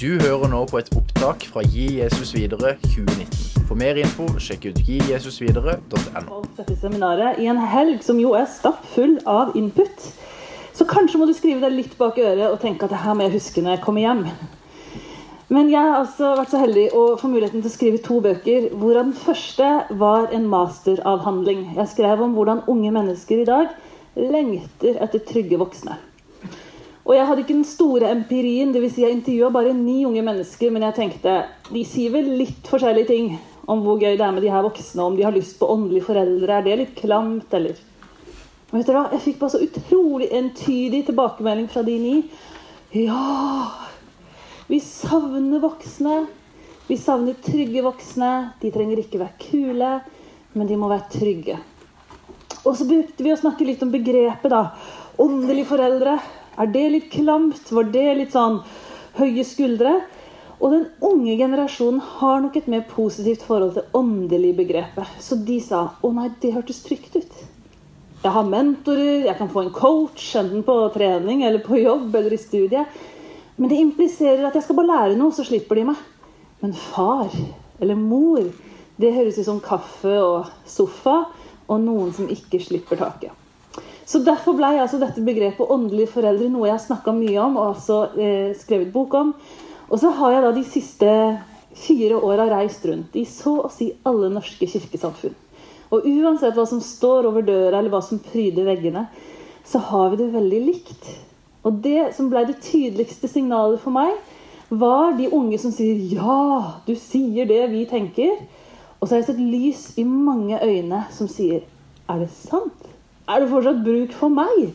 Du hører nå på et opptak fra Gi Jesus videre 2019. For mer info, sjekk ut gijesusvidere.no. dette seminaret i en helg som jo er stappfull av input. Så kanskje må du skrive deg litt bak øret og tenke at det her må jeg huske når jeg kommer hjem. Men jeg har altså vært så heldig å få muligheten til å skrive to bøker, hvorav den første var en masteravhandling. Jeg skrev om hvordan unge mennesker i dag lengter etter trygge voksne. Og jeg hadde ikke den store empirien, dvs. Si jeg intervjua bare ni unge mennesker, men jeg tenkte de sier vel litt forskjellige ting om hvor gøy det er med de her voksne, om de har lyst på åndelige foreldre, er det litt klamt, eller Men vet du hva? Jeg fikk bare så utrolig entydig tilbakemelding fra de ni. Ja, vi savner voksne. Vi savner trygge voksne. De trenger ikke være kule, men de må være trygge. Og så brukte vi å snakke litt om begrepet, da. Åndelige foreldre. Er det litt klamt? Var det litt sånn høye skuldre? Og den unge generasjonen har nok et mer positivt forhold til åndelig begrepet. Så de sa å nei, det hørtes trygt ut. Jeg har mentorer, jeg kan få en coach, enten på trening eller på jobb eller i studiet. Men det impliserer at jeg skal bare lære noe, så slipper de meg. Men far eller mor, det høres ut som kaffe og sofa og noen som ikke slipper taket. Så Derfor ble altså dette begrepet åndelige foreldre noe jeg har snakka mye om og altså eh, skrevet bok om. Og så har jeg da de siste fire åra reist rundt i så å si alle norske kirkesamfunn. Og uansett hva som står over døra, eller hva som pryder veggene, så har vi det veldig likt. Og det som ble det tydeligste signalet for meg, var de unge som sier 'ja, du sier det vi tenker'. Og så har jeg sett lys i mange øyne som sier 'er det sant'? Er det fortsatt bruk for meg?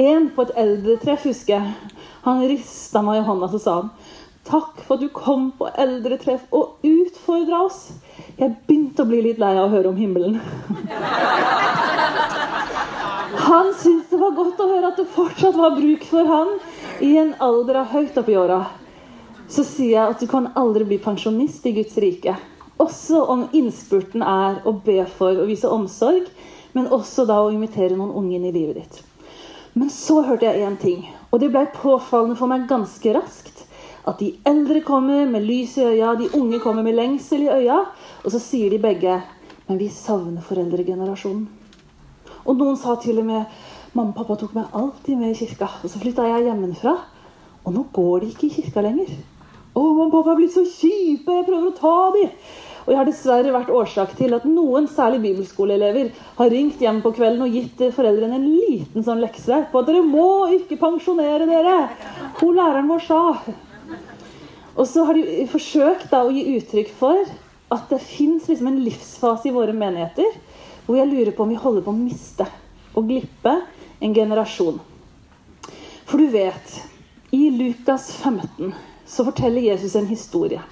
En på et eldretreff, husker jeg. Han rista meg i hånda og sa han, Takk for at du kom på eldretreff og utfordra oss. Jeg begynte å bli litt lei av å høre om himmelen. Han syntes det var godt å høre at det fortsatt var bruk for han i en alder av høyt oppi åra. Så sier jeg at du kan aldri bli pensjonist i Guds rike. Også om innspurten er å be for og vise omsorg men også da å invitere noen unge inn i livet ditt. Men så hørte jeg én ting, og det ble påfallende for meg ganske raskt. At de eldre kommer med lys i øya, de unge kommer med lengsel i øya. Og så sier de begge men vi savner foreldregenerasjonen. Og noen sa til og med mamma og pappa tok meg alltid med i kirka. Og så flytta jeg hjemmefra, og nå går de ikke i kirka lenger. Å, mamma og pappa er blitt så kjipe, jeg prøver å ta dem. Og jeg har dessverre vært årsak til at noen, særlig bibelskoleelever, har ringt hjem på kvelden og gitt foreldrene en liten sånn lekse på at dere må ikke pensjonere dere. Hun læreren vår sa. Og så har de forsøkt da, å gi uttrykk for at det fins liksom en livsfase i våre menigheter hvor jeg lurer på om vi holder på å miste og glippe en generasjon. For du vet, i Lukas 15 så forteller Jesus en historie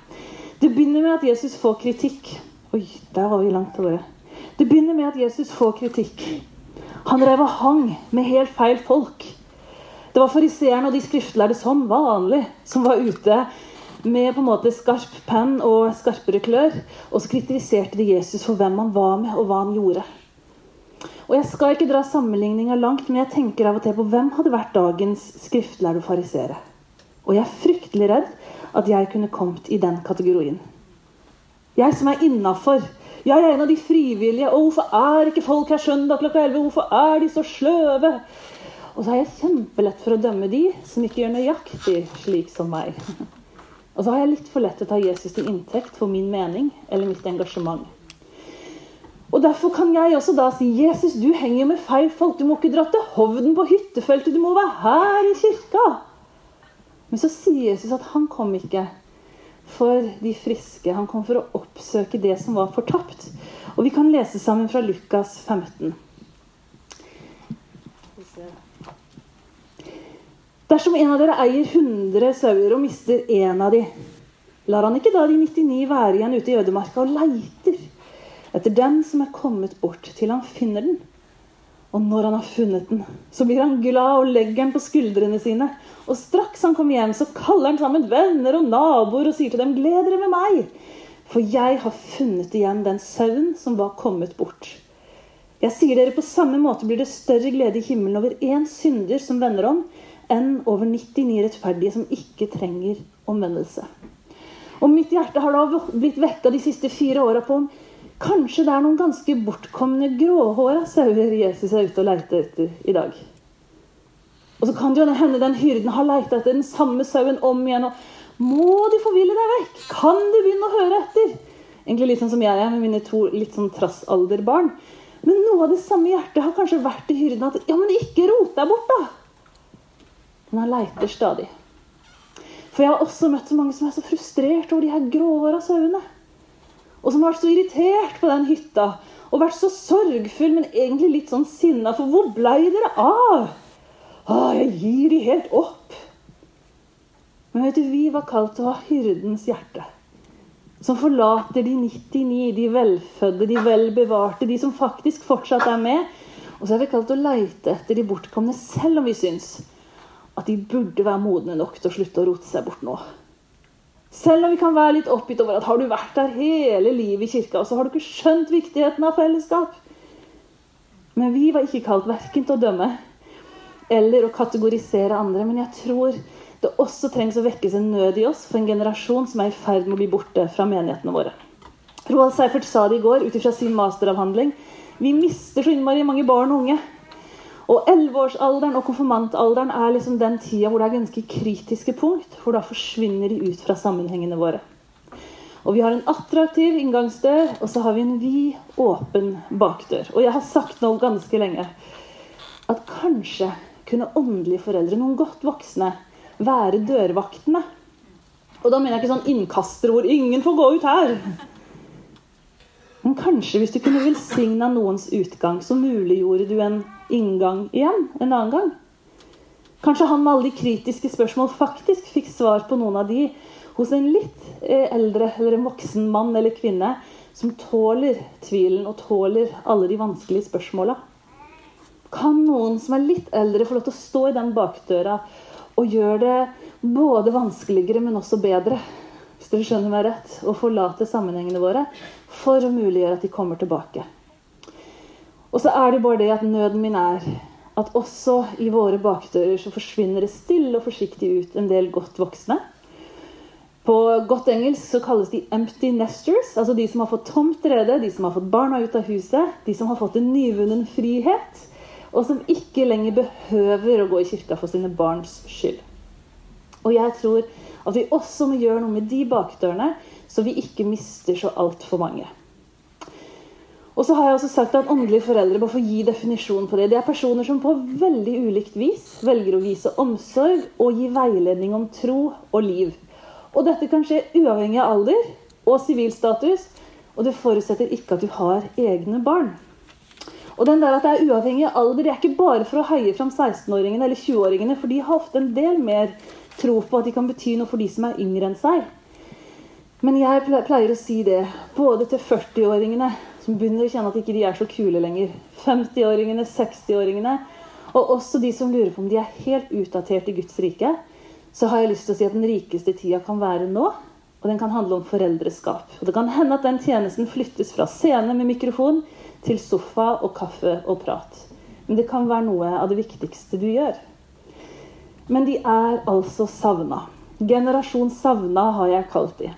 det begynner med at Jesus får kritikk. Oi, der var vi langt av gårde. Det begynner med at Jesus får kritikk. Han rev og hang med helt feil folk. Det var fariseerne og de skriftlærde som vanlig som var ute med på en måte skarp penn og skarpere klør. Og så kritiserte de Jesus for hvem han var med, og hva han gjorde. Og Jeg skal ikke dra sammenligninga langt, men jeg tenker av og til på hvem hadde vært dagens skriftlærde fariseere. Og jeg er fryktelig redd at jeg kunne kommet i den kategorien. Jeg som er innafor. Jeg er en av de frivillige. Og hvorfor er ikke folk her søndag klokka 11? Hvorfor er de så sløve? Og så har jeg kjempelett for å dømme de som ikke gjør nøyaktig slik som meg. Og så har jeg litt for lett å ta Jesus til inntekt for min mening eller mitt engasjement. Og Derfor kan jeg også da si Jesus, du henger med feil folk. Du må ikke dra til Hovden på hyttefeltet. Du må være her i kirka. Men så sier Jesus at han kom ikke for de friske. Han kom for å oppsøke det som var fortapt. Og vi kan lese sammen fra Lukas 15. Dersom en av dere eier 100 sauer og mister én av de, lar han ikke da de 99 være igjen ute i ødemarka og leiter etter den som er kommet bort, til han finner den? Og når han har funnet den, så blir han glad og legger den på skuldrene sine. Og straks han kommer hjem, så kaller han sammen venner og naboer og sier til dem, gled dere med meg, for jeg har funnet igjen den sauen som var kommet bort. Jeg sier dere på samme måte blir det større glede i himmelen over én synder som vender om, enn over 99 rettferdige som ikke trenger omvendelse. Og mitt hjerte har da blitt vekka de siste fire åra på om kanskje det er noen ganske bortkomne gråhåra sauer Jesus er ute og leter etter i dag. Og så kan det jo hende den hyrden har leita etter den samme sauen om igjen. og Må du forville deg vekk? Kan du begynne å høre etter? Egentlig litt sånn som jeg er med mine to litt sånn trassalderbarn. Men noe av det samme hjertet har kanskje vært i hyrden at ja, men ikke rot deg bort, da. Men han leiter stadig. For jeg har også møtt så mange som er så frustrert over de her gråhåra sauene. Og som har vært så irritert på den hytta. Og vært så sorgfull, men egentlig litt sånn sinna. For hvor blei dere av? Å, jeg gir de helt opp. Men vet du, vi var kalt til å ha hyrdens hjerte. Som forlater de 99, de velfødde, de velbevarte, de som faktisk fortsatt er med. Og så er vi kalt til å leite etter de bortkomne, selv om vi syns at de burde være modne nok til å slutte å rote seg bort nå. Selv om vi kan være litt oppgitt over at har du vært der hele livet i kirka, så har du ikke skjønt viktigheten av fellesskap. Men vi var ikke kalt verken til å dømme eller å kategorisere andre. Men jeg tror det også trengs å vekkes en nød i oss for en generasjon som er i ferd med å bli borte fra menighetene våre. Roald Seifert sa det i går ut ifra sin masteravhandling. Vi mister så innmari mange barn og unge. Og 11-årsalderen og konfirmantalderen er liksom den tida hvor det er ganske kritiske punkt. For da forsvinner de ut fra sammenhengene våre. Og vi har en attraktiv inngangsdør, og så har vi en vid, åpen bakdør. Og jeg har sagt nå ganske lenge at kanskje kunne åndelige foreldre, noen godt voksne, være dørvaktene. Og da mener jeg ikke sånn innkaster hvor ingen får gå ut her. Men kanskje hvis du kunne velsigna noens utgang, så muliggjorde du en inngang igjen en annen gang. Kanskje han med alle de kritiske spørsmål faktisk fikk svar på noen av de hos en litt eh, eldre eller en voksen mann eller kvinne som tåler tvilen og tåler alle de vanskelige spørsmåla. Kan noen som er litt eldre, få lov til å stå i den bakdøra og gjøre det både vanskeligere, men også bedre? Hvis skjønner meg rett. Og forlate sammenhengene våre for å muliggjøre at de kommer tilbake. Og så er det bare det at nøden min er at også i våre bakdører så forsvinner det stille og forsiktig ut en del godt voksne. På godt engelsk så kalles de 'empty nesters', altså de som har fått tomt rede, de som har fått barna ut av huset, de som har fått en nyvunnen frihet, og som ikke lenger behøver å gå i kirka for sine barns skyld. Og jeg tror at vi også må gjøre noe med de bakdørene, så vi ikke mister så altfor mange. Og så har jeg også sagt at Åndelige foreldre må få gi definisjon på det. Det er personer som på veldig ulikt vis velger å vise omsorg og gi veiledning om tro og liv. Og dette kan skje uavhengig av alder og sivilstatus. Og det forutsetter ikke at du har egne barn. Og den der at det er uavhengig av alder, det er ikke bare for å heie fram 16-åringene eller 20-åringene, for de har ofte en del mer tro på at de kan bety noe for de som er yngre enn seg. Men jeg pleier å si det både til 40-åringene, som begynner å kjenne at ikke de er så kule lenger, 50-åringene, 60-åringene, og også de som lurer på om de er helt utdatert i Guds rike, så har jeg lyst til å si at den rikeste tida kan være nå. Og den kan handle om foreldreskap. Og det kan hende at den tjenesten flyttes fra scene med mikrofon til sofa og kaffe og prat. Men det kan være noe av det viktigste du gjør. Men de er altså savna. Generasjon savna har jeg kalt de.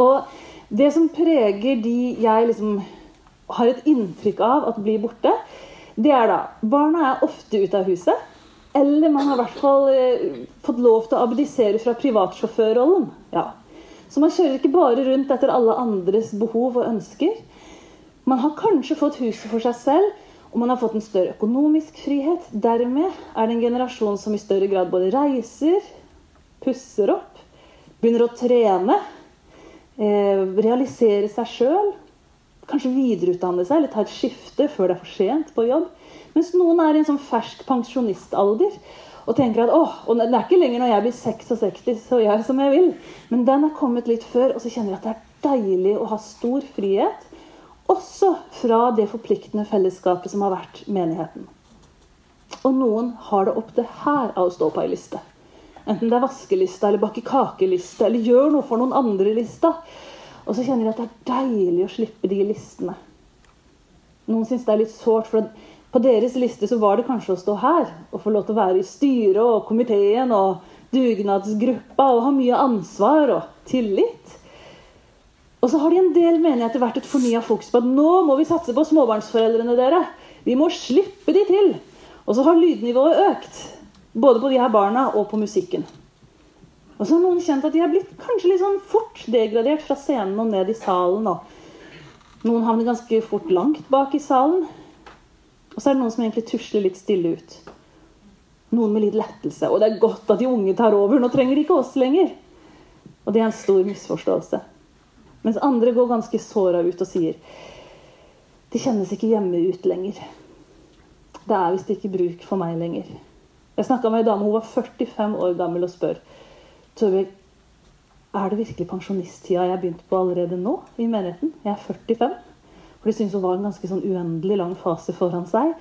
Og det som preger de jeg liksom har et inntrykk av at blir borte, det er da Barna er ofte ute av huset. Eller man har i hvert fall eh, fått lov til å abdisere fra privatsjåførrollen. Ja. Så man kjører ikke bare rundt etter alle andres behov og ønsker. Man har kanskje fått huset for seg selv, og man har fått en større økonomisk frihet. Dermed er det en generasjon som i større grad både reiser, pusser opp, begynner å trene, eh, realisere seg sjøl, kanskje videreutdanne seg eller ta et skifte før det er for sent på jobb. Mens noen er i en sånn fersk pensjonistalder og tenker at åh, og det er ikke lenger når jeg blir 66, så gjør jeg som jeg vil. Men den er kommet litt før, og så kjenner jeg at det er deilig å ha stor frihet også fra det forpliktende fellesskapet som har vært menigheten. Og noen har det opp til her av å stå på ei liste. Enten det er vaskelista eller bakke kakeliste eller gjør noe for noen andre-lista. Og så kjenner de at det er deilig å slippe de listene. Noen syns det er litt sårt, for På deres liste så var det kanskje å stå her og få lov til å være i styret og komiteen og dugnadsgruppa og ha mye ansvar og tillit. Og så har de en del menigheter vært et fornya fokus på at nå må vi satse på småbarnsforeldrene dere. Vi må slippe de til. Og så har lydnivået økt. Både på de her barna og på musikken. Og så har noen kjent at de har blitt kanskje litt sånn fort degradert fra scenen og ned i salen. Og noen havner ganske fort langt bak i salen. Og så er det noen som egentlig tusler litt stille ut. Noen med litt lettelse. Og det er godt at de unge tar over. Nå trenger de ikke oss lenger. Og det er en stor misforståelse. Mens andre går ganske såra ut og sier de kjennes ikke hjemme ut lenger. Det er visst ikke bruk for meg lenger. Jeg snakka med ei dame, hun var 45 år gammel, og spør Torbjørg, er det virkelig pensjonisttida jeg har begynt på allerede nå i menigheten? Jeg er 45. For de syntes hun var en ganske sånn uendelig lang fase foran seg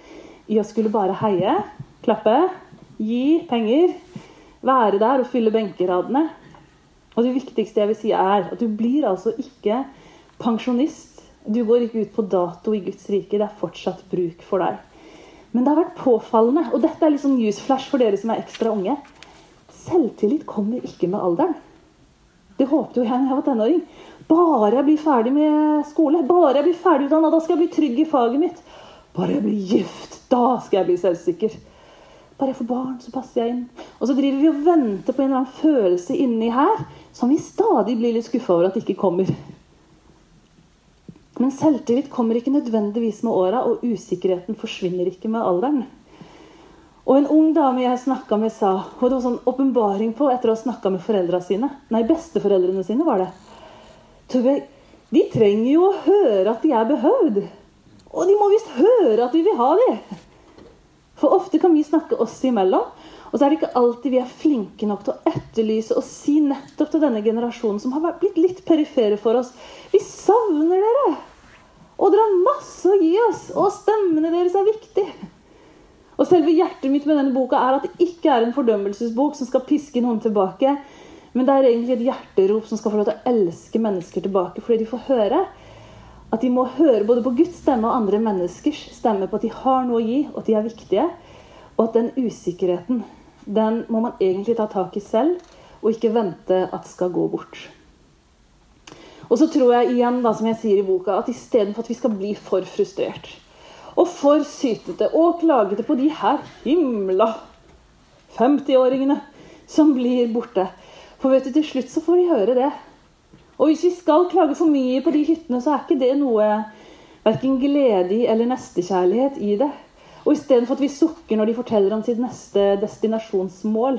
i å skulle bare heie, klappe, gi penger, være der og fylle benkeradene. Og det viktigste jeg vil si, er at du blir altså ikke pensjonist. Du går ikke ut på dato i Guds rike. Det er fortsatt bruk for deg. Men det har vært påfallende, og dette er liksom newsflash for dere som er ekstra unge. Selvtillit kommer ikke med alderen. Det håpte jo jeg da jeg var tenåring. Bare jeg blir ferdig med skole, bare jeg blir ferdig utdanna, da skal jeg bli trygg i faget mitt. Bare jeg blir gift, da skal jeg bli selvsikker. Bare jeg får barn, så passer jeg inn. Og så driver vi og venter på en eller annen følelse inni her som vi stadig blir litt skuffa over at det ikke kommer. Men selvtillit kommer ikke nødvendigvis med åra, og usikkerheten forsvinner ikke med alderen. Og en ung dame jeg snakka med, sa Hun hadde sånn åpenbaring på etter å ha snakka med foreldra sine. Nei, besteforeldrene sine var det. De trenger jo å høre at de er behøvd. Og de må visst høre at vi vil ha dem. For ofte kan vi snakke oss imellom, og så er det ikke alltid vi er flinke nok til å etterlyse og si nettopp til denne generasjonen som har blitt litt perifere for oss Vi savner dere! Og dere har masse å gi oss! Og stemmene deres er viktige. Og selve hjertet mitt med denne boka er at det ikke er en fordømmelsesbok som skal piske noen tilbake, men det er egentlig et hjerterop som skal få lov til å elske mennesker tilbake, fordi de får høre at de må høre både på Guds stemme og andre menneskers stemme på at de har noe å gi, og at de er viktige. Og at den usikkerheten, den må man egentlig ta tak i selv, og ikke vente at skal gå bort. Og så tror jeg igjen, da, som jeg sier i boka, at istedenfor at vi skal bli for frustrert og for sytete og klagete på de her himla 50-åringene som blir borte. For vet du, til slutt så får de høre det. Og hvis vi skal klage for mye på de hyttene, så er ikke det noe verken glede eller nestekjærlighet i det. Og istedenfor at vi sukker når de forteller om sitt neste destinasjonsmål,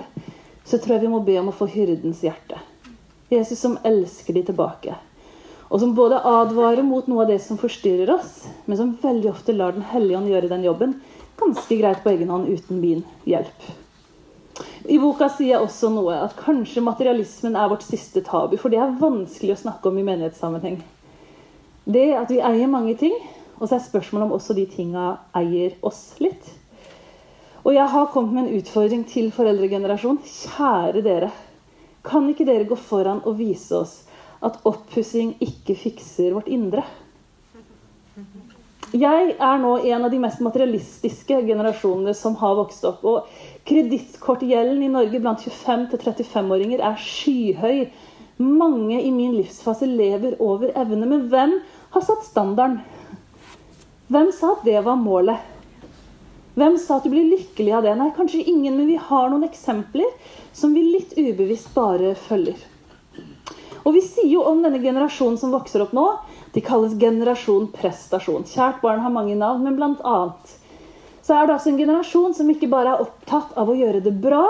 så tror jeg vi må be om å få hyrdens hjerte. Jesus som elsker de tilbake. Og som både advarer mot noe av det som forstyrrer oss, men som veldig ofte lar Den hellige ånd gjøre den jobben ganske greit på egen hånd uten min hjelp. I boka sier jeg også noe at kanskje materialismen er vårt siste tabu. For det er vanskelig å snakke om i menighetssammenheng. Det at vi eier mange ting, og så er spørsmålet om også de tinga eier oss litt. Og jeg har kommet med en utfordring til foreldregenerasjonen. Kjære dere. Kan ikke dere gå foran og vise oss at oppussing ikke fikser vårt indre. Jeg er nå en av de mest materialistiske generasjonene som har vokst opp. Og kredittkortgjelden i Norge blant 25-35-åringer er skyhøy. Mange i min livsfase lever over evne. Men hvem har satt standarden? Hvem sa at det var målet? Hvem sa at du blir lykkelig av det? Nei, kanskje ingen, men vi har noen eksempler som vi litt ubevisst bare følger. Og vi sier jo om denne generasjonen som vokser opp nå, de kalles generasjon prestasjon. Kjært barn har mange navn, men blant annet så er det altså en generasjon som ikke bare er opptatt av å gjøre det bra,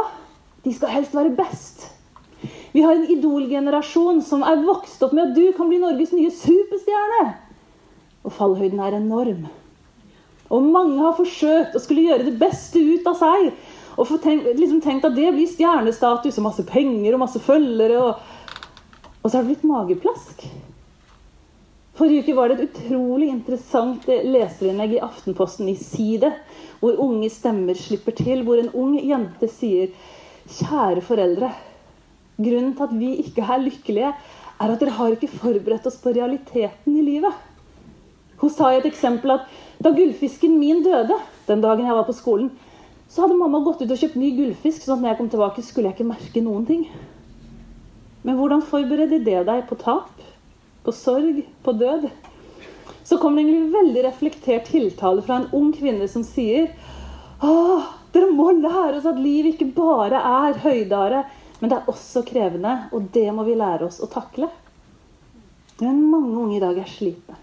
de skal helst være best. Vi har en idolgenerasjon som er vokst opp med at du kan bli Norges nye superstjerne. Og fallhøyden er enorm. Og mange har forsøkt å skulle gjøre det beste ut av seg. Og tenkt, liksom tenkt at det blir stjernestatus og masse penger og masse følgere. og og så har det blitt mageplask. Forrige uke var det et utrolig interessant leserinnlegg i Aftenposten i Side, hvor unge stemmer slipper til, hvor en ung jente sier Kjære foreldre. Grunnen til at vi ikke er lykkelige, er at dere har ikke forberedt oss på realiteten i livet. Hun sa i et eksempel at da gullfisken min døde, Den dagen jeg var på skolen, så hadde mamma gått ut og kjøpt ny gullfisk, sånn at når jeg kom tilbake, skulle jeg ikke merke noen ting. Men hvordan forbereder det deg på tap, på sorg, på død? Så kommer det en veldig reflektert tiltale fra en ung kvinne som sier Åh, dere må lære oss at liv ikke bare er høydare, men det er også krevende, og det må vi lære oss å takle. Men mange unge i dag er slitne.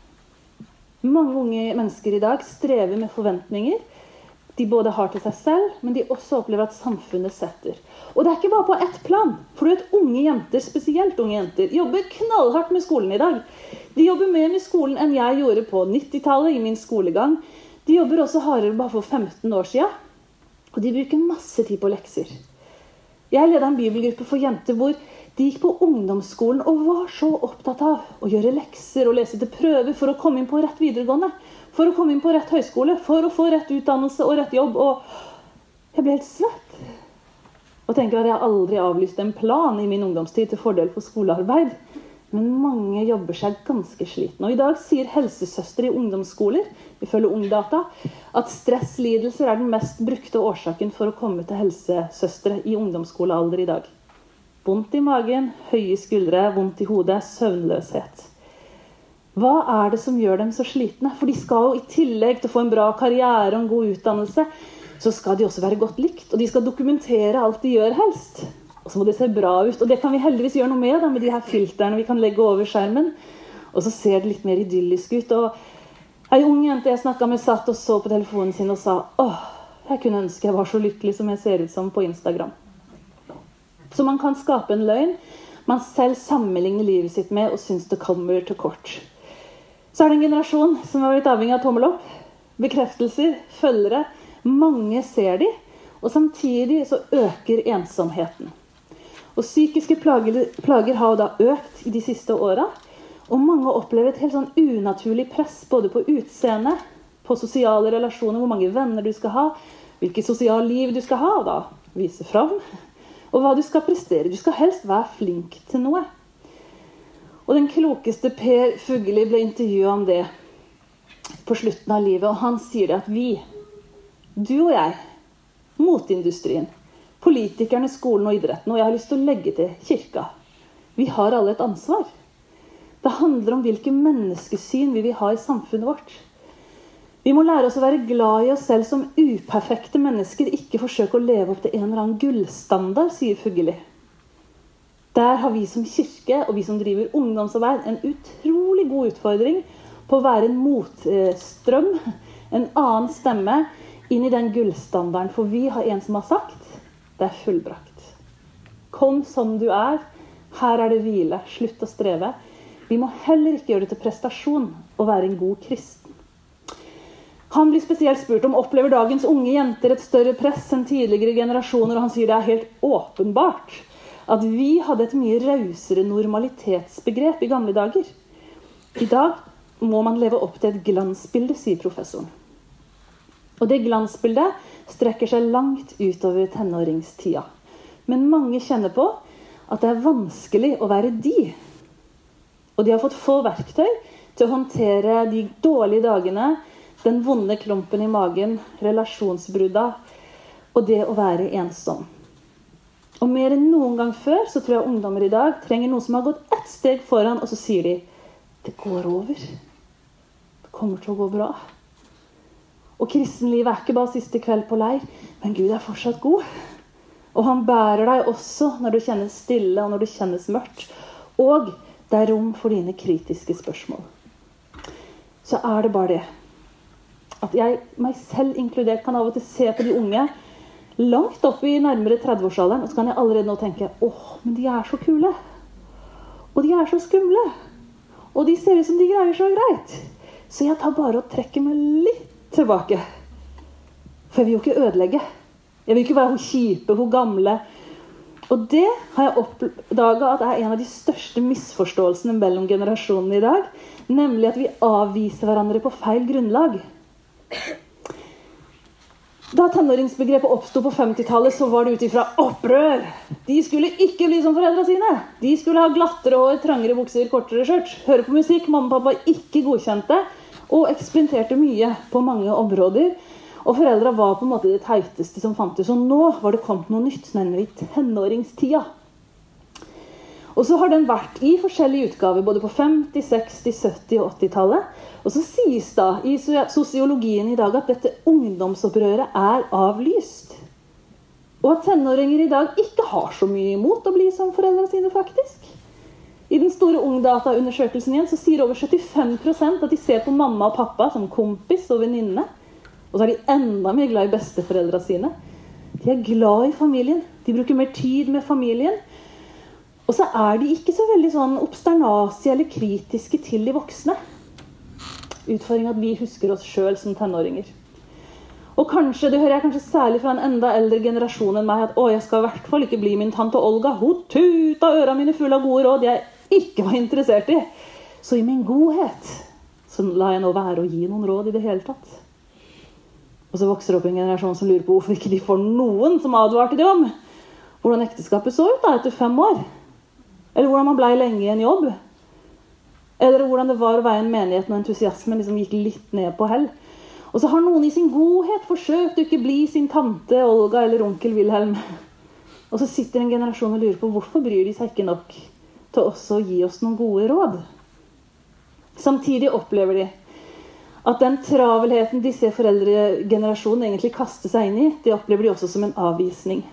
Mange unge mennesker i dag strever med forventninger de både har til seg selv, men de også opplever at samfunnet setter. Og det er ikke bare på ett plan. For du vet, unge jenter, spesielt unge jenter, jobber knallhardt med skolen i dag. De jobber mer med skolen enn jeg gjorde på 90-tallet i min skolegang. De jobber også hardere bare for 15 år siden. Og de bruker masse tid på lekser. Jeg leda en bibelgruppe for jenter hvor de gikk på ungdomsskolen og var så opptatt av å gjøre lekser og lese til prøver for å komme inn på rett videregående for å komme inn på rett høyskole, for å få rett utdannelse og rett jobb. Og jeg ble helt svett. Og tenker at jeg aldri avlyste en plan i min ungdomstid til fordel for skolearbeid. Men mange jobber seg ganske slitne. Og i dag sier helsesøstre i ungdomsskoler ifølge Ungdata, at stresslidelser er den mest brukte årsaken for å komme til helsesøstre i ungdomsskolealder i dag. Vondt i magen, høye skuldre, vondt i hodet, søvnløshet. Hva er det som gjør dem så slitne? For de skal jo i tillegg til å få en bra karriere og en god utdannelse, så skal de også være godt likt. Og de skal dokumentere alt de gjør, helst. Og så må det se bra ut. Og det kan vi heldigvis gjøre noe med da, med de her filtrene vi kan legge over skjermen. Og så ser det litt mer idyllisk ut. Og ei ung jente jeg snakka med, satt og så på telefonen sin og sa åh, jeg kunne ønske jeg var så lykkelig som jeg ser ut som på Instagram. Så man kan skape en løgn man selv sammenligner livet sitt med og syns det kommer til kort. Så er det en generasjon som har blitt avhengig av tommel opp. Bekreftelser, følgere. Mange ser de, og samtidig så øker ensomheten. Og Psykiske plager, plager har da økt i de siste åra. Og mange opplever et helt sånn unaturlig press både på utseende, på sosiale relasjoner, hvor mange venner du skal ha, hvilket sosialt liv du skal ha, og da vise fram, og hva du skal prestere. Du skal helst være flink til noe. Og den klokeste Per Fugelli ble intervjua om det på slutten av livet, og han sier at vi, du og jeg, moteindustrien, politikerne, skolen og idretten, og jeg har lyst til å legge til kirka, vi har alle et ansvar. Det handler om hvilke menneskesyn vi vil ha i samfunnet vårt. Vi må lære oss å være glad i oss selv som uperfekte mennesker, ikke forsøke å leve opp til en eller annen gullstandard, sier Fugelli. Der har vi som kirke og vi som driver ungdomsarbeid, en utrolig god utfordring på å være en motstrøm, en annen stemme, inn i den gullstandarden. For vi har en som har sagt det er fullbrakt. Kom som du er. Her er det hvile. Slutt å streve. Vi må heller ikke gjøre det til prestasjon å være en god kristen. Han blir spesielt spurt om opplever dagens unge jenter et større press enn tidligere generasjoner, og han sier det er helt åpenbart at vi hadde et mye rausere normalitetsbegrep i gamle dager. I dag må man leve opp til et glansbilde, sier professoren. Og det glansbildet strekker seg langt utover tenåringstida. Men mange kjenner på at det er vanskelig å være de. Og de har fått få verktøy til å håndtere de dårlige dagene, den vonde klumpen i magen, relasjonsbrudda og det å være ensom. Og mer enn noen gang før så tror jeg ungdommer i dag trenger noen som har gått ett steg foran, og så sier de det går over. Det kommer til å gå bra. Og kristenlivet er ikke bare siste kveld på leir, men Gud er fortsatt god. Og han bærer deg også når du kjennes stille, og når det kjennes mørkt. Og det er rom for dine kritiske spørsmål. Så er det bare det at jeg, meg selv inkludert, kan av og til se på de unge langt opp i nærmere 30-årsalderen. Og så kan jeg allerede nå tenke åh, men de er så kule. Og de er så skumle. Og de ser ut som de greier så greit. Så jeg tar bare og trekker meg litt tilbake. For jeg vil jo ikke ødelegge. Jeg vil ikke være hun kjipe, hun gamle. Og det har jeg oppdaga at er en av de største misforståelsene mellom generasjonene i dag. Nemlig at vi avviser hverandre på feil grunnlag. Da tenåringsbegrepet oppsto på 50-tallet, så var det ut ifra opprør. De skulle ikke bli som foreldra sine. De skulle ha glattere hår, trangere bukser, kortere skjørt. Høre på musikk mamma og pappa ikke godkjente. Og eksperimenterte mye på mange områder. Og foreldra var på en måte det teiteste som fantes. Og nå var det kommet noe nytt, nemlig tenåringstida. Og så har den vært i forskjellige utgaver, både på 50-, 60-, 70- og 80-tallet. Og så sies da i sosiologien i dag at dette ungdomsopprøret er avlyst. Og at tenåringer i dag ikke har så mye imot å bli som foreldrene sine, faktisk. I den store Ungdata-undersøkelsen igjen så sier over 75% at de ser på mamma og pappa som kompis og venninne. Og så er de enda mer glad i besteforeldra sine. De er glad i familien. De bruker mer tid med familien. Og så er de ikke så veldig sånn obsternasige eller kritiske til de voksne. Utfordringa at vi husker oss sjøl som tenåringer. Og kanskje, det hører jeg kanskje særlig fra en enda eldre generasjon enn meg, at å, jeg skal i hvert fall ikke bli min tante Olga. Hun tuta øra mine fulle av gode råd jeg ikke var interessert i. Så i min godhet så la jeg nå være å gi noen råd i det hele tatt. Og så vokser det opp en generasjon som lurer på hvorfor ikke de får noen som advarte de om hvordan ekteskapet så ut da etter fem år. Eller hvordan man blei lenge i en jobb. Eller hvordan det var å være en menighet når entusiasmen liksom gikk litt ned på hell. Og så har noen i sin godhet forsøkt å ikke bli sin tante Olga eller onkel Wilhelm. Og så sitter en generasjon og lurer på hvorfor bryr de seg ikke nok til også å gi oss noen gode råd. Samtidig opplever de at den travelheten de ser foreldregenerasjonen egentlig kaste seg inn i, det opplever de også som en avvisning.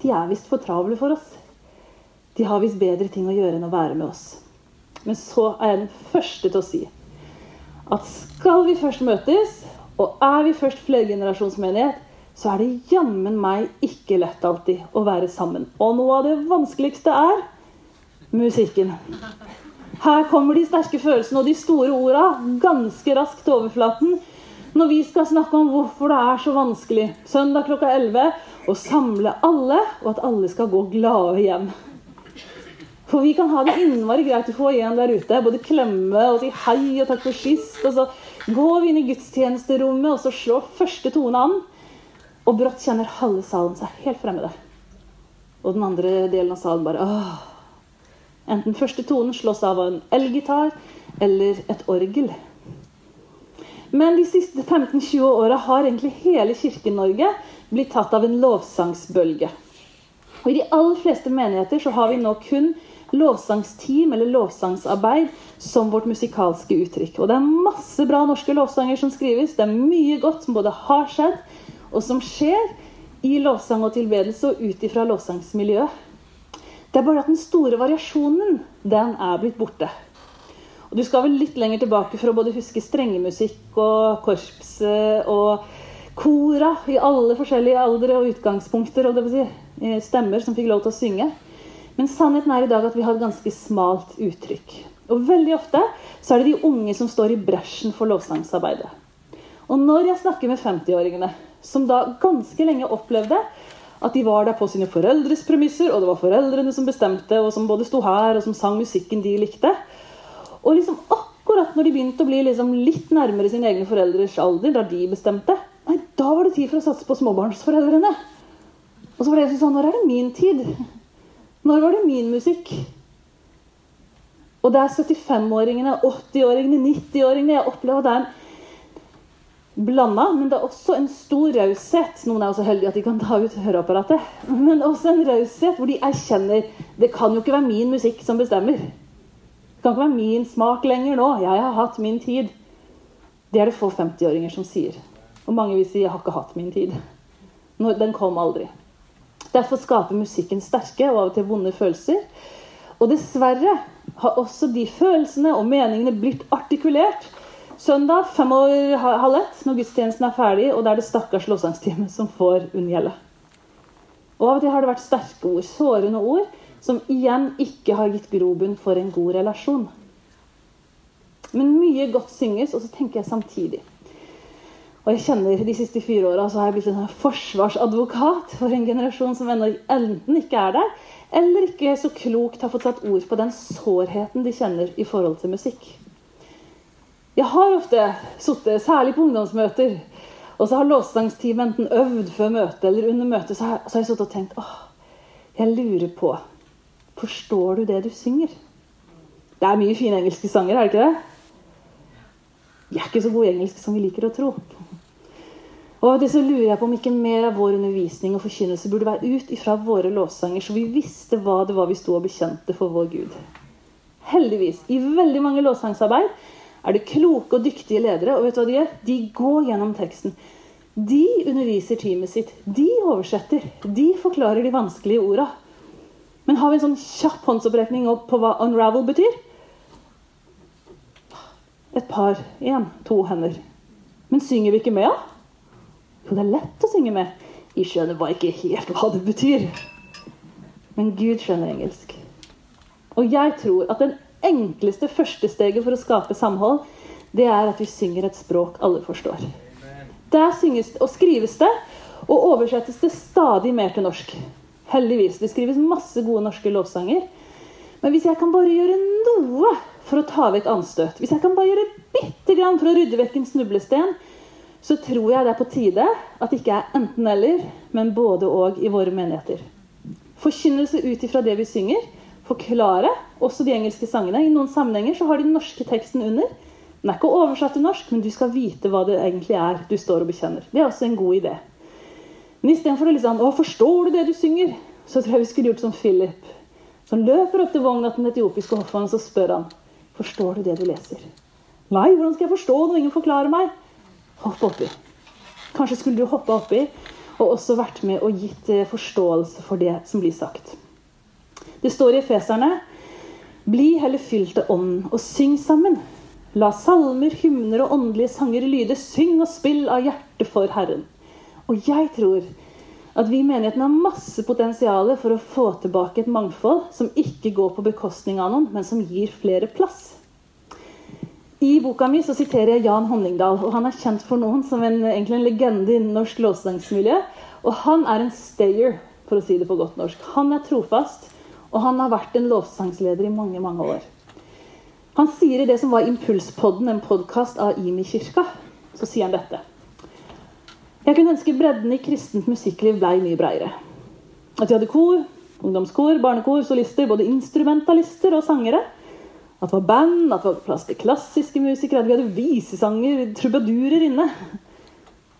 De er visst for travle for oss. De har visst bedre ting å gjøre enn å være med oss. Men så er jeg den første til å si at skal vi først møtes, og er vi først flergenerasjonsmenighet, så er det jammen meg ikke lett alltid å være sammen. Og noe av det vanskeligste er musikken. Her kommer de sterke følelsene og de store orda ganske raskt til overflaten når vi skal snakke om hvorfor det er så vanskelig søndag klokka 11 å samle alle, og at alle skal gå glade hjem. For vi kan ha det innmari greit å få igjen der ute. Både klemme og si hei og takk for sist. Og så går vi inn i gudstjenesterommet, og så slår første tone an. Og brått kjenner halve salen seg helt fremmede. Og den andre delen av salen bare åh. Enten første tonen slås av av en elgitar eller et orgel. Men de siste 15-20 åra har egentlig hele Kirke-Norge blitt tatt av en lovsangsbølge. Og I de aller fleste menigheter så har vi nå kun lovsangsteam eller lovsangsarbeid som vårt musikalske uttrykk. Og det er masse bra norske lovsanger som skrives. Det er mye godt som både har skjedd, og som skjer i lovsang og tilbedelse og ut ifra lovsangsmiljøet. Det er bare at den store variasjonen, den er blitt borte. Og Du skal vel litt lenger tilbake for å både huske strengemusikk og korps og kora i alle forskjellige aldre og utgangspunkter og det vil si, eh, stemmer som fikk lov til å synge. Men sannheten er i dag at vi har et ganske smalt uttrykk. Og veldig ofte så er det de unge som står i bresjen for lovsangsarbeidet. Og når jeg snakker med 50-åringene, som da ganske lenge opplevde at de var der på sine foreldres premisser, og det var foreldrene som bestemte, og som både sto her og som sang musikken de likte. Og liksom akkurat når de begynte å bli liksom litt nærmere sine egne foreldres alder, da de bestemte, nei, da var det tid for å satse på småbarnsforeldrene. Og så var det sånn Når er det min tid? Når var det min musikk? Og det er 75-åringene, 80-åringene, 90-åringene Jeg opplever at det er en blanda, men det er også en stor raushet. Noen er også heldige at de kan ta ut høreapparatet. Men også en raushet hvor de erkjenner det kan jo ikke være min musikk som bestemmer. Det kan ikke være min smak lenger nå. Jeg har hatt min tid. Det er det få 50-åringer som sier. Og mange vil si 'jeg har ikke hatt min tid'. Den kom aldri. Derfor skaper musikken sterke og av og til vonde følelser. Og dessverre har også de følelsene og meningene blitt artikulert Søndag fem år halv ett, når gudstjenesten er ferdig, og det er det stakkars lovsangsteamet som får unngjelde. Og av og til har det vært sterke ord, sårende ord, som igjen ikke har gitt grobunn for en god relasjon. Men mye godt synges, og så tenker jeg samtidig Og jeg kjenner De siste fire åra har jeg blitt en forsvarsadvokat for en generasjon som ennå enten ikke er der, eller ikke så klokt har fått satt ord på den sårheten de kjenner i forhold til musikk. Jeg har ofte sittet, særlig på ungdomsmøter, og så har låtsangsteamet enten øvd før møtet eller under møtet, så har, så har jeg sittet og tenkt åh, jeg lurer på Forstår du det du synger? Det er mye fine engelske sanger, er det ikke det? Vi er ikke så gode i engelsk som vi liker å tro. Og det så lurer jeg på om ikke mer av vår undervisning og forkynnelse burde være ut ifra våre lovsanger, så vi visste hva det var vi sto og bekjente for vår Gud. Heldigvis, i veldig mange lovsangsarbeid er det kloke og dyktige ledere. Og vet du hva de gjør? De går gjennom teksten. De underviser teamet sitt. De oversetter. De forklarer de vanskelige orda. Men har vi en sånn kjapp håndsopprekning på hva 'unravel' betyr? Et par. Én, to hender. Men synger vi ikke med, da? Jo, det er lett å synge med. Jeg skjønner bare ikke helt hva det betyr. Men Gud skjønner engelsk. Og jeg tror at den enkleste første steget for å skape samhold, det er at vi synger et språk alle forstår. Der synges og skrives det, og oversettes det stadig mer til norsk. Heldigvis. Det skrives masse gode norske lovsanger. Men hvis jeg kan bare gjøre noe for å ta vekk anstøt, hvis jeg kan bare gjøre bitte grann for å rydde vekk en snublesten, så tror jeg det er på tide at det ikke er enten-eller, men både og i våre menigheter. Forkynnelse ut ifra det vi synger. Forklare også de engelske sangene. I noen sammenhenger så har de den norske teksten under. Den er ikke oversatt til norsk, men du skal vite hva det egentlig er du står og bekjenner. Det er også en god idé. Men istedenfor å liksom Å, forstår du det du synger? Så tror jeg vi skulle gjort som Philip. Som løper opp til vogna til den etiopiske hoffmannen, så spør han Forstår du det du leser? Nei, hvordan skal jeg forstå når ingen forklarer meg? Hopp oppi. Kanskje skulle du hoppe oppi og også vært med og gitt eh, forståelse for det som blir sagt. Det står i Efeserne Bli heller fylt av Ånden, og syng sammen. La salmer, hymner og åndelige sanger lyde. Syng og spill av hjertet for Herren. Og jeg tror at vi i menigheten har masse potensial for å få tilbake et mangfold som ikke går på bekostning av noen, men som gir flere plass. I boka mi så siterer jeg Jan Honningdal. og Han er kjent for noen som en, egentlig en legende i norsk lovsangsmiljø. Og han er en stayer, for å si det på godt norsk. Han er trofast, og han har vært en lovsangsleder i mange mange år. Han sier i det som var Impulspodden, en podkast av Imi-kirka, så sier han dette. Jeg kunne ønske bredden i kristent musikkliv blei mye breiere. At vi hadde kor, ungdomskor, barnekor, solister, både instrumentalister og sangere. At det var band, at det var plass til klassiske musikere, at vi hadde visesanger, trubadurer inne.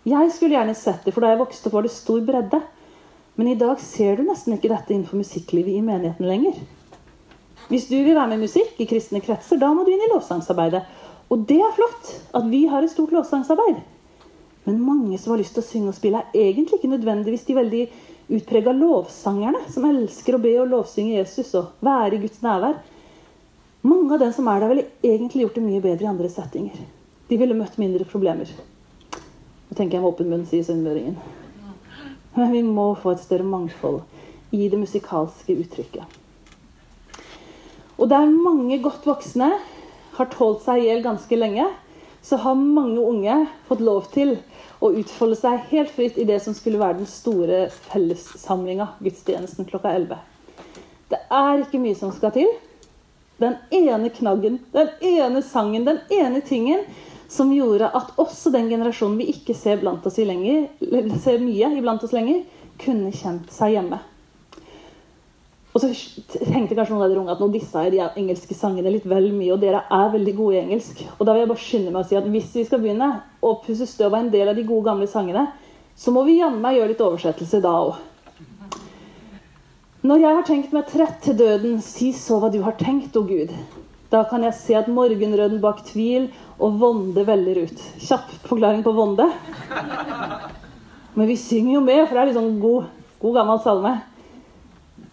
Jeg skulle gjerne sett det, for da jeg vokste opp var det stor bredde. Men i dag ser du nesten ikke dette innenfor musikklivet i menigheten lenger. Hvis du vil være med i musikk i kristne kretser, da må du inn i lovsangsarbeidet. Og det er flott at vi har et stort lovsangsarbeid. Men mange som har lyst til å synge og spille, er egentlig ikke nødvendigvis de veldig utprega lovsangerne som elsker å be og lovsynge Jesus og være i Guds nærvær. Mange av dem som er der, ville egentlig gjort det mye bedre i andre settinger. De ville møtt mindre problemer. Nå tenker jeg med åpen munn, sier sunnmøringen. Men vi må få et større mangfold i det musikalske uttrykket. Og der mange godt voksne har tålt seg i hjel ganske lenge, så har mange unge fått lov til å utfolde seg helt fritt i det som skulle være den store fellessamlinga, gudstjenesten klokka 11. Det er ikke mye som skal til. Den ene knaggen, den ene sangen, den ene tingen som gjorde at også den generasjonen vi ikke ser, oss lenger, ser mye iblant oss lenger, kunne kjent seg hjemme. Og så tenkte kanskje noen av dere unge at nå dissa jeg de engelske sangene litt vel mye, og dere er veldig gode i engelsk. Og da vil jeg bare skynde meg å si at hvis vi skal begynne å pusse støv av en del av de gode, gamle sangene, så må vi jammen gjøre litt oversettelse da òg. Når jeg har tenkt meg trett til døden, si så hva du har tenkt, å Gud. Da kan jeg se at morgenrøden bak tvil og vonde veller ut. Kjapp forklaring på vonde. Men vi synger jo med, for det er liksom god, god gammel salme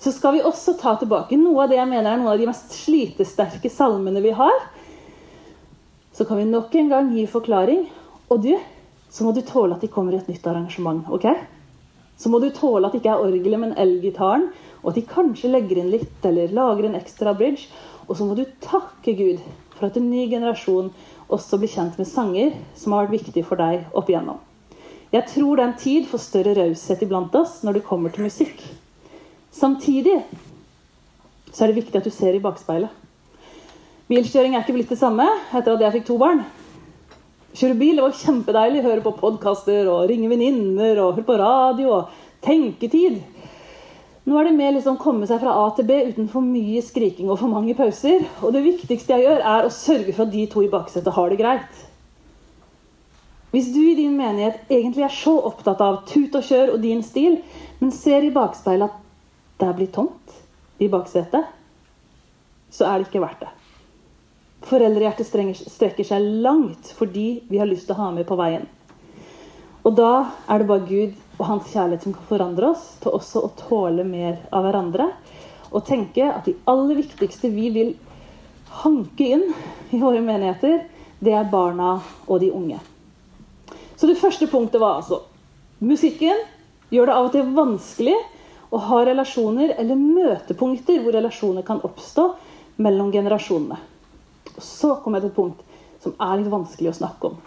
så skal vi også ta tilbake noe av det jeg mener er noen av de mest slitesterke salmene vi har. Så kan vi nok en gang gi forklaring. Og du, så må du tåle at de kommer i et nytt arrangement. ok? Så må du tåle at det ikke er orgelet, men elgitaren. Og at de kanskje legger inn litt, eller lager en ekstra bridge. Og så må du takke Gud for at en ny generasjon også blir kjent med sanger som har vært viktige for deg opp igjennom. Jeg tror det er en tid for større raushet iblant oss når det kommer til musikk. Samtidig så er det viktig at du ser i bakspeilet. Bilkjøring er ikke blitt det samme etter at jeg fikk to barn. Kjøre bil det var kjempedeilig. Høre på podkaster og ringe venninner og høre på radio og tenketid. Nå er det mer liksom komme seg fra A til B uten for mye skriking og for mange pauser. Og det viktigste jeg gjør, er å sørge for at de to i baksetet har det greit. Hvis du i din menighet egentlig er så opptatt av tut og kjør og din stil, men ser i bakspeilet at det blitt tomt i baksetet, så er det ikke verdt det. Foreldrehjertet strekker seg langt fordi vi har lyst til å ha med på veien. Og da er det bare Gud og hans kjærlighet som kan forandre oss til også å tåle mer av hverandre. Og tenke at de aller viktigste vi vil hanke inn i våre menigheter, det er barna og de unge. Så det første punktet var altså musikken gjør det av og til vanskelig å ha relasjoner eller møtepunkter hvor relasjoner kan oppstå mellom generasjonene. Og så kom jeg til et punkt som er litt vanskelig å snakke om.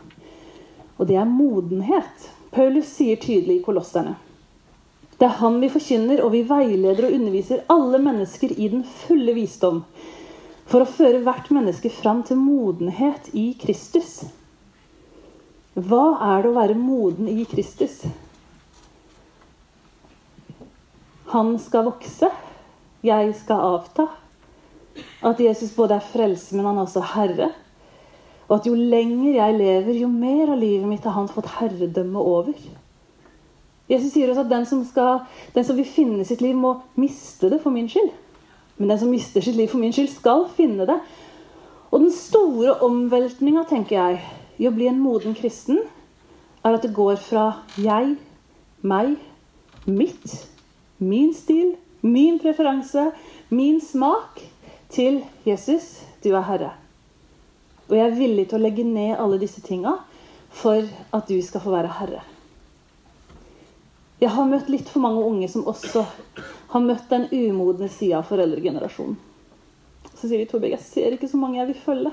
Og det er modenhet. Paulus sier tydelig i Kolosserne. Det er han vi forkynner, og vi veileder og underviser alle mennesker i den fulle visdom, for å føre hvert menneske fram til modenhet i Kristus. Hva er det å være moden i Kristus? Han skal vokse, jeg skal avta. At Jesus både er frelse, men han er også herre. Og at jo lenger jeg lever, jo mer av livet mitt har han fått herredømme over. Jesus sier også at den som, skal, den som vil finne sitt liv, må miste det for min skyld. Men den som mister sitt liv for min skyld, skal finne det. Og den store omveltninga, tenker jeg, i å bli en moden kristen, er at det går fra jeg, meg, mitt, min stil, min preferanse, min smak, til Jesus, du er Herre. Og jeg er villig til å legge ned alle disse tinga for at du skal få være Herre. Jeg har møtt litt for mange unge som også har møtt den umodne sida av foreldregenerasjonen. Så sier de Torbjørg, jeg ser ikke så mange jeg vil følge.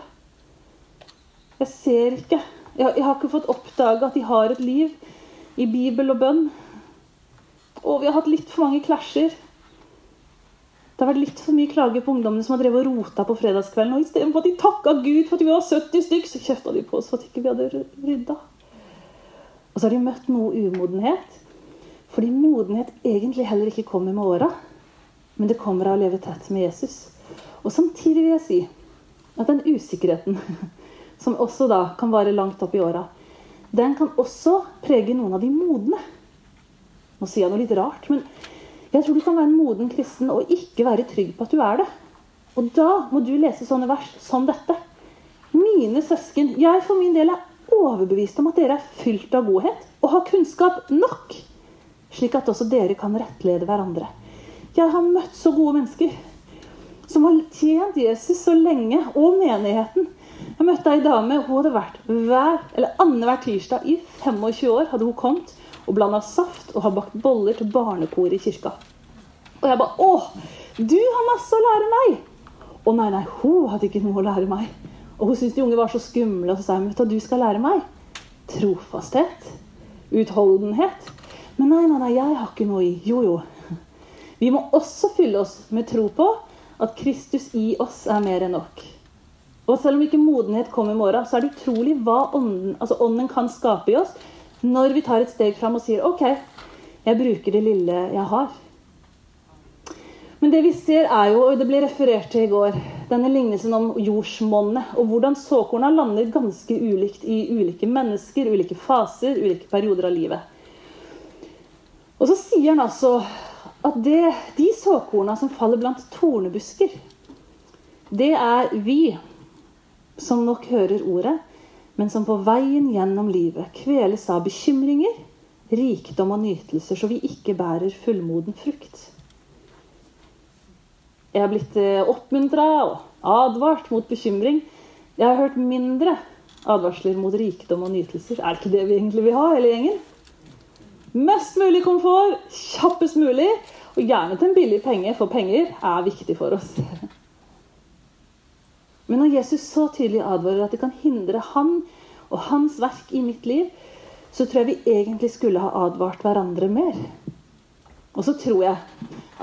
Jeg ser ikke. Jeg, jeg har ikke fått oppdage at de har et liv i Bibel og bønn. Og vi har hatt litt for mange klasjer. Det har vært litt for mye klager på ungdommene som har drevet og rota på fredagskvelden. Og istedenfor at de takka Gud for at vi var 70 stykk, så kjefta de på oss for at ikke vi hadde rydda. Og så har de møtt noe umodenhet. Fordi modenhet egentlig heller ikke kommer med åra. Men det kommer av å leve tett med Jesus. Og samtidig vil jeg si at den usikkerheten som også da kan vare langt opp i åra, den kan også prege noen av de modne. Nå sier jeg noe litt rart, men jeg tror du kan være en moden kristen og ikke være trygg på at du er det. Og da må du lese sånne vers som dette. Mine søsken, jeg for min del er overbevist om at dere er fylt av godhet og har kunnskap nok, slik at også dere kan rettlede hverandre. Jeg har møtt så gode mennesker som har tjent Jesus så lenge, og menigheten, jeg møtte ei dame. Hun hadde vært hver, eller annenhver tirsdag i 25 år. hadde hun kommet og blanda saft og har bakt boller til barnekoret i kirka. Og jeg bare Å, du har masse å lære meg! Å nei, nei, hun hadde ikke noe å lære meg. Og hun syntes de unge var så skumle, og så sa hun vet du, du skal lære meg trofasthet. Utholdenhet. Men nei, nei, nei, jeg har ikke noe i. Jo, jo. Vi må også fylle oss med tro på at Kristus i oss er mer enn nok. Og selv om ikke modenhet kommer i morgen, så er det utrolig hva ånden, altså ånden kan skape i oss når vi tar et steg fram og sier OK, jeg bruker det lille jeg har. Men det vi ser er jo, og det ble referert til i går, denne lignelsen om jordsmonnet. Og hvordan såkorna lander ganske ulikt i ulike mennesker, ulike faser, ulike perioder av livet. Og så sier han altså at det, de såkorna som faller blant tornebusker, det er vi som nok hører ordet, men som på veien gjennom livet kveles av bekymringer, rikdom og nytelser, så vi ikke bærer fullmoden frukt. Jeg har blitt eh, oppmuntra og advart mot bekymring. Jeg har hørt mindre advarsler mot rikdom og nytelser. Er det ikke det vi egentlig vil ha, hele gjengen? Mest mulig komfort, kjappest mulig, og gjerne til en billig penge, for penger er viktig for oss. Men når Jesus så tydelig advarer at det kan hindre han og hans verk i mitt liv, så tror jeg vi egentlig skulle ha advart hverandre mer. Og så tror jeg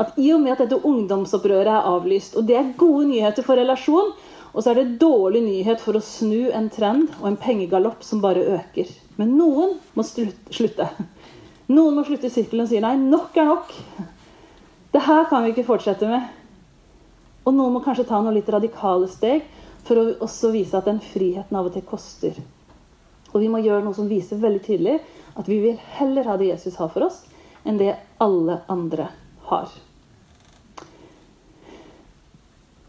at i og med at dette ungdomsopprøret er avlyst, og det er gode nyheter for relasjon, og så er det dårlig nyhet for å snu en trend og en pengegalopp som bare øker. Men noen må slutte. Noen må slutte sirkelen og si nei, nok er nok. Det her kan vi ikke fortsette med. Og noen må kanskje ta noen litt radikale steg for å også vise at den friheten av og til koster. Og vi må gjøre noe som viser veldig tydelig at vi vil heller ha det Jesus har for oss, enn det alle andre har.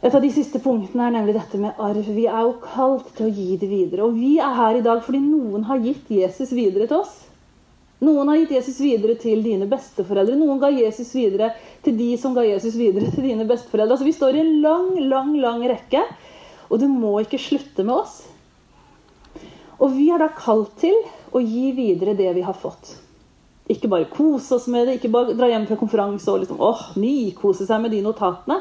Et av de siste punktene er nemlig dette med arv. Vi er jo kalt til å gi det videre. Og vi er her i dag fordi noen har gitt Jesus videre til oss. Noen har gitt Jesus videre til dine besteforeldre. Noen ga Jesus videre til de som ga Jesus videre til dine besteforeldre. Altså Vi står i en lang, lang, lang rekke, og det må ikke slutte med oss. Og vi er da kalt til å gi videre det vi har fått. Ikke bare kose oss med det, ikke bare dra hjem fra konferanse og liksom, åh, nykose seg med de notatene.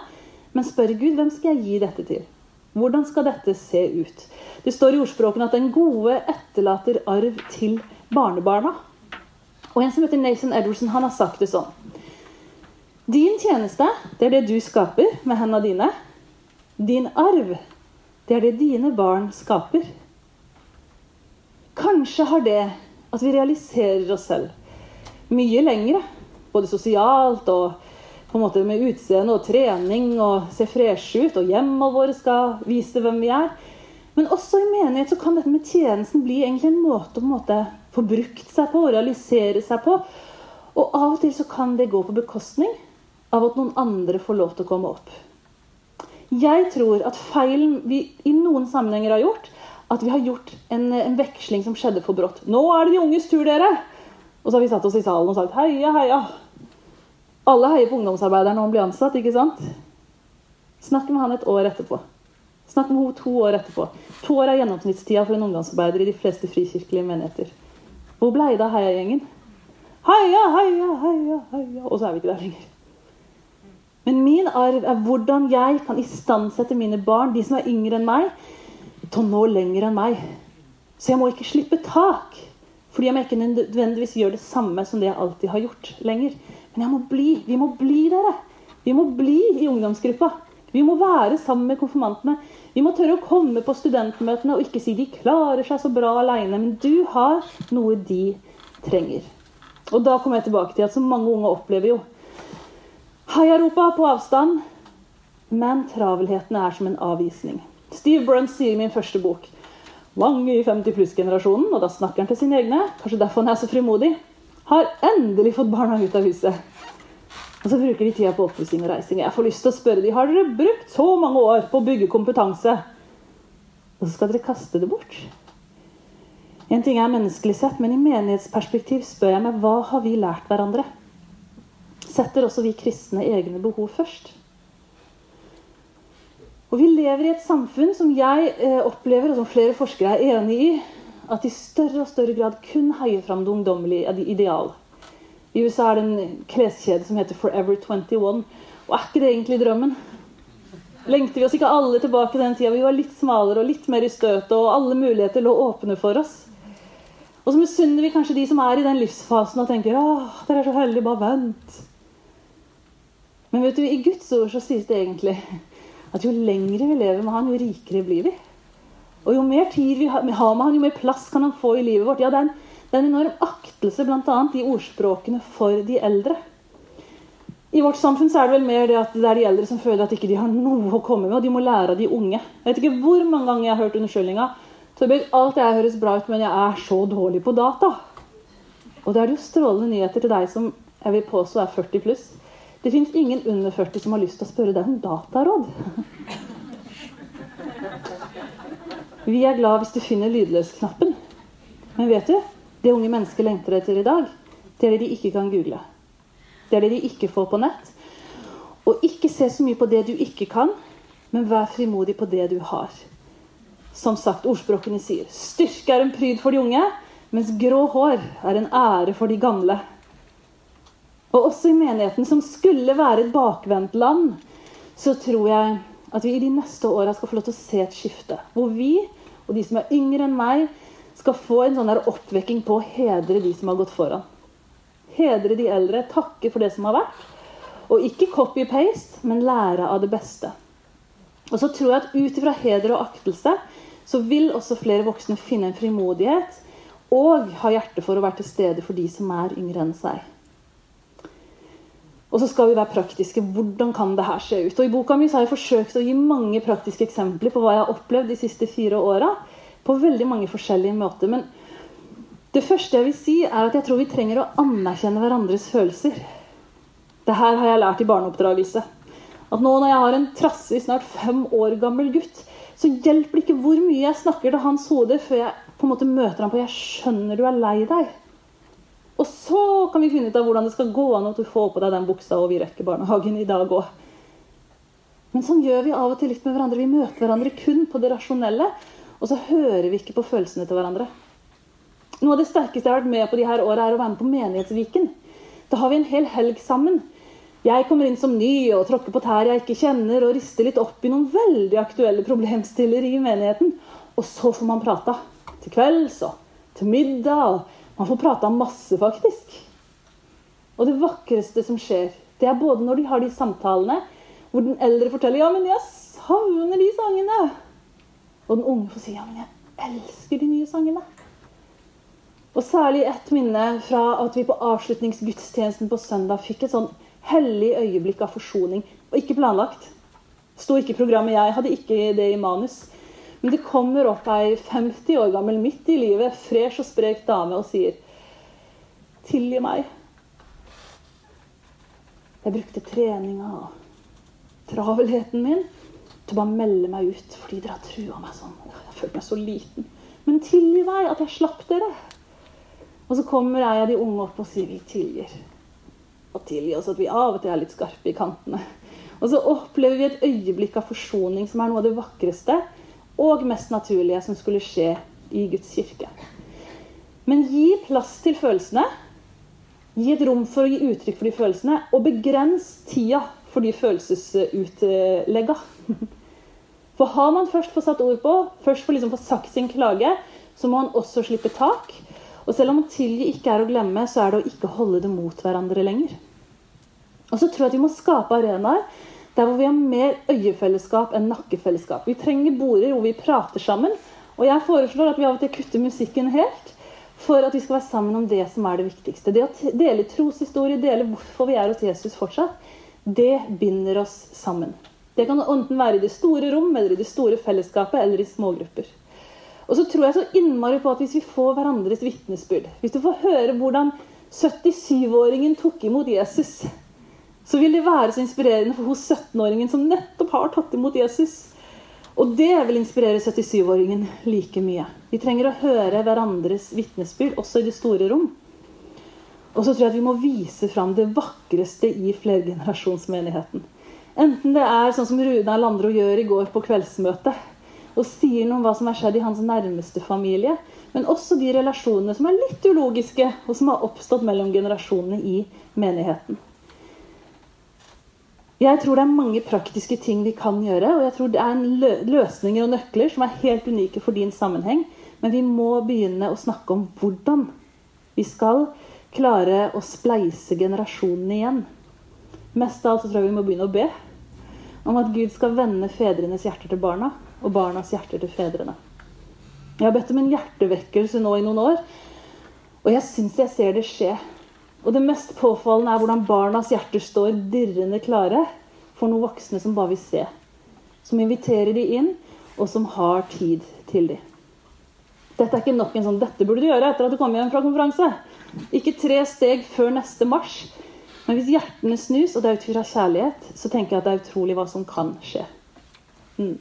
Men spør Gud hvem skal jeg gi dette til? Hvordan skal dette se ut? Det står i ordspråkene at den gode etterlater arv til barnebarna. Og En som heter Nathan Edwardson, han har sagt det sånn. Din tjeneste, det er det du skaper med hendene dine. Din arv, det er det dine barn skaper. Kanskje har det at vi realiserer oss selv mye lengre, både sosialt og på en måte med utseende og trening og se freshe ut, og hjemmene våre skal vise hvem vi er. Men også i menighet så kan dette med tjenesten bli egentlig en måte å få brukt seg på realisere seg på. Og av og til så kan det gå på bekostning av at noen andre får lov til å komme opp. Jeg tror at feilen vi i noen sammenhenger har gjort, at vi har gjort en, en veksling som skjedde for brått. Nå er det de unges tur, dere! Og så har vi satt oss i salen og sagt heia, heia. Alle heier på ungdomsarbeideren når han blir ansatt, ikke sant? Snakk med han et år etterpå. Snakk med henne to år etterpå. To år er gjennomsnittstida for en ungdomsarbeider i de fleste frikirkelige menigheter. Hvor blei det av heiagjengen? Heia, heia, heia, heia Og så er vi ikke der lenger. Men min arv er hvordan jeg kan istandsette mine barn, de som er yngre enn meg, til å nå lenger enn meg. Så jeg må ikke slippe tak. Fordi om jeg ikke nødvendigvis gjør det samme som det jeg alltid har gjort lenger. Men jeg må bli. Vi må bli, dere. Vi må bli i ungdomsgruppa. Vi må være sammen med konfirmantene. Vi må tørre å komme på studentmøtene og ikke si de klarer seg så bra aleine. Men du har noe de trenger. Og da kommer jeg tilbake til at så mange unge opplever jo Heiarropa på avstand, men travelheten er som en avvisning. Steve Brunt sier i min første bok mange i 50 pluss-generasjonen, og da snakker han til sine egne, kanskje derfor han er så frimodig, har endelig fått barna ut av huset. Og så bruker de tida på oppussing og reising. Jeg får lyst til å spørre dem, har dere brukt så mange år på å bygge kompetanse, og så skal dere kaste det bort? En ting er menneskelig sett, men i menighetsperspektiv spør jeg meg hva har vi lært hverandre? Setter også vi kristne egne behov først? Og Vi lever i et samfunn som jeg eh, opplever, og som flere forskere er enig i, at i større og større grad kun heier fram det ungdommelige ideal. I USA er det en kleskjede som heter Forever 21. Og er ikke det egentlig drømmen? Lengter vi oss ikke alle tilbake til den tida vi var litt smalere og litt mer i støtet, og alle muligheter lå åpne for oss? Og så misunner vi kanskje de som er i den livsfasen og tenker åh, dere er så heldige, bare vent. Men vet du, i Guds ord så sies det egentlig at jo lengre vi lever med Han, jo rikere blir vi. Og jo mer tid vi har med han, jo mer plass kan han få i livet vårt. Ja, det er en, det er en enorm aktelse bl.a. i ordspråkene for de eldre. I vårt samfunn så er det vel mer det at det er de eldre som føler at ikke de har noe å komme med, og de må lære av de unge. Jeg vet ikke hvor mange ganger jeg har hørt unnskyldninga. Alt det høres bra ut, men jeg er så dårlig på data. Og det er jo strålende nyheter til deg som jeg vil påstå er 40 pluss. Det fins ingen under 40 som har lyst til å spørre deg om dataråd. Vi er glad hvis du finner lydløs-knappen. Men vet du, det unge mennesker lengter etter i dag, det er det de ikke kan google. Det er det de ikke får på nett. Og ikke se så mye på det du ikke kan, men vær frimodig på det du har. Som sagt, ordspråkene sier styrke er en pryd for de unge, mens grå hår er en ære for de gamle. Og også i menigheten, som skulle være et bakvendt land, så tror jeg at vi i de neste åra skal få lov til å se et skifte. Hvor vi og de som er yngre enn meg, skal få en sånn oppvekking på å hedre de som har gått foran. Hedre de eldre, takke for det som har vært. Og ikke copy-paste, men lære av det beste. Og så tror jeg at ut ifra heder og aktelse så vil også flere voksne finne en frimodighet og ha hjerte for å være til stede for de som er yngre enn seg. Og så skal vi være praktiske. Hvordan kan det her se ut? Og I boka mi har jeg forsøkt å gi mange praktiske eksempler på hva jeg har opplevd de siste fire åra. På veldig mange forskjellige måter. Men Det første jeg vil si, er at jeg tror vi trenger å anerkjenne hverandres følelser. Det her har jeg lært i barneoppdragelse. At nå når jeg har en trassig, snart fem år gammel gutt, så hjelper det ikke hvor mye jeg snakker til hans hode før jeg på en måte møter ham på 'jeg skjønner du er lei deg'. Og så kan vi finne ut av hvordan det skal gå an at du får på deg den buksa, og vi rekker barnehagen i dag òg. Men sånn gjør vi av og til litt med hverandre. Vi møter hverandre kun på det rasjonelle, og så hører vi ikke på følelsene til hverandre. Noe av det sterkeste jeg har vært med på de her åra, er å være med på Menighetsviken. Da har vi en hel helg sammen. Jeg kommer inn som ny og tråkker på tær jeg ikke kjenner, og rister litt opp i noen veldig aktuelle problemstiller i menigheten. Og så får man prata. Til kvelds og til middag. Man får prata masse, faktisk. Og det vakreste som skjer, det er både når de har de samtalene hvor den eldre forteller 'Ja, men jeg savner de sangene'. Og den unge får si 'Ja, men jeg elsker de nye sangene'. Og særlig ett minne fra at vi på avslutningsgudstjenesten på søndag fikk et sånn hellig øyeblikk av forsoning. Og ikke planlagt. Sto ikke i programmet, jeg hadde ikke det i manus. Men det kommer opp ei 50 år gammel midt i livet, fresh og sprek dame og sier Tilgi meg. Jeg brukte treninga og travelheten min til å bare melde meg ut fordi dere har trua meg sånn. Jeg følte meg så liten. Men tilgi meg at jeg slapp dere. Og så kommer jeg av de unge opp og sier vi tilgir. Og tilgi oss at vi av og til er litt skarpe i kantene. Og så opplever vi et øyeblikk av forsoning som er noe av det vakreste og mest naturlige som skulle skje i Guds kirke. Men gi plass til følelsene. Gi et rom for å gi uttrykk for de følelsene, og begrens tida for de følelsesutlegga. For har man først fått satt ord på, først får liksom få sagt sin klage, så må man også slippe tak. Og selv om å tilgi ikke er å glemme, så er det å ikke holde det mot hverandre lenger. Og så tror jeg at vi må skape arenaer der hvor vi har mer øyefellesskap enn nakkefellesskap. Vi trenger border hvor vi prater sammen. Og jeg foreslår at vi av og til kutter musikken helt for at vi skal være sammen om det som er det viktigste. Det å dele troshistorie, dele hvorfor vi er hos Jesus fortsatt, det binder oss sammen. Det kan enten være i det store rom, eller i det store fellesskapet, eller i smågrupper. Og så tror jeg så innmari på at hvis vi får hverandres vitnesbyrd, hvis du får høre hvordan 77-åringen tok imot Jesus, så vil det være så inspirerende for hos 17-åringen som nettopp har tatt imot Jesus. Og det vil inspirere 77-åringen like mye. Vi trenger å høre hverandres vitnesbyrd, også i det store rom. Og så tror jeg at vi må vise fram det vakreste i flergenerasjonsmenigheten. Enten det er sånn som Runa Landro gjør i går på kveldsmøtet, og sier noe om hva som har skjedd i hans nærmeste familie, men også de relasjonene som er litt ulogiske, og som har oppstått mellom generasjonene i menigheten. Jeg tror det er mange praktiske ting vi kan gjøre, og jeg tror det er løsninger og nøkler som er helt unike for din sammenheng, men vi må begynne å snakke om hvordan vi skal klare å spleise generasjonene igjen. Mest av alt så tror jeg vi må begynne å be om at Gud skal vende fedrenes hjerter til barna og barnas hjerter til fedrene. Jeg har bedt om en hjertevekkelse nå i noen år, og jeg syns jeg ser det skje. Og det mest påfallende er hvordan barnas hjerter står dirrende klare for noen voksne som bare vil se. Som inviterer de inn, og som har tid til de. Dette er ikke nok en sånn 'dette burde du gjøre etter at du kom hjem fra konferanse'. Ikke tre steg før neste marsj. Men hvis hjertene snus, og det er ut fra kjærlighet, så tenker jeg at det er utrolig hva som kan skje. Mm.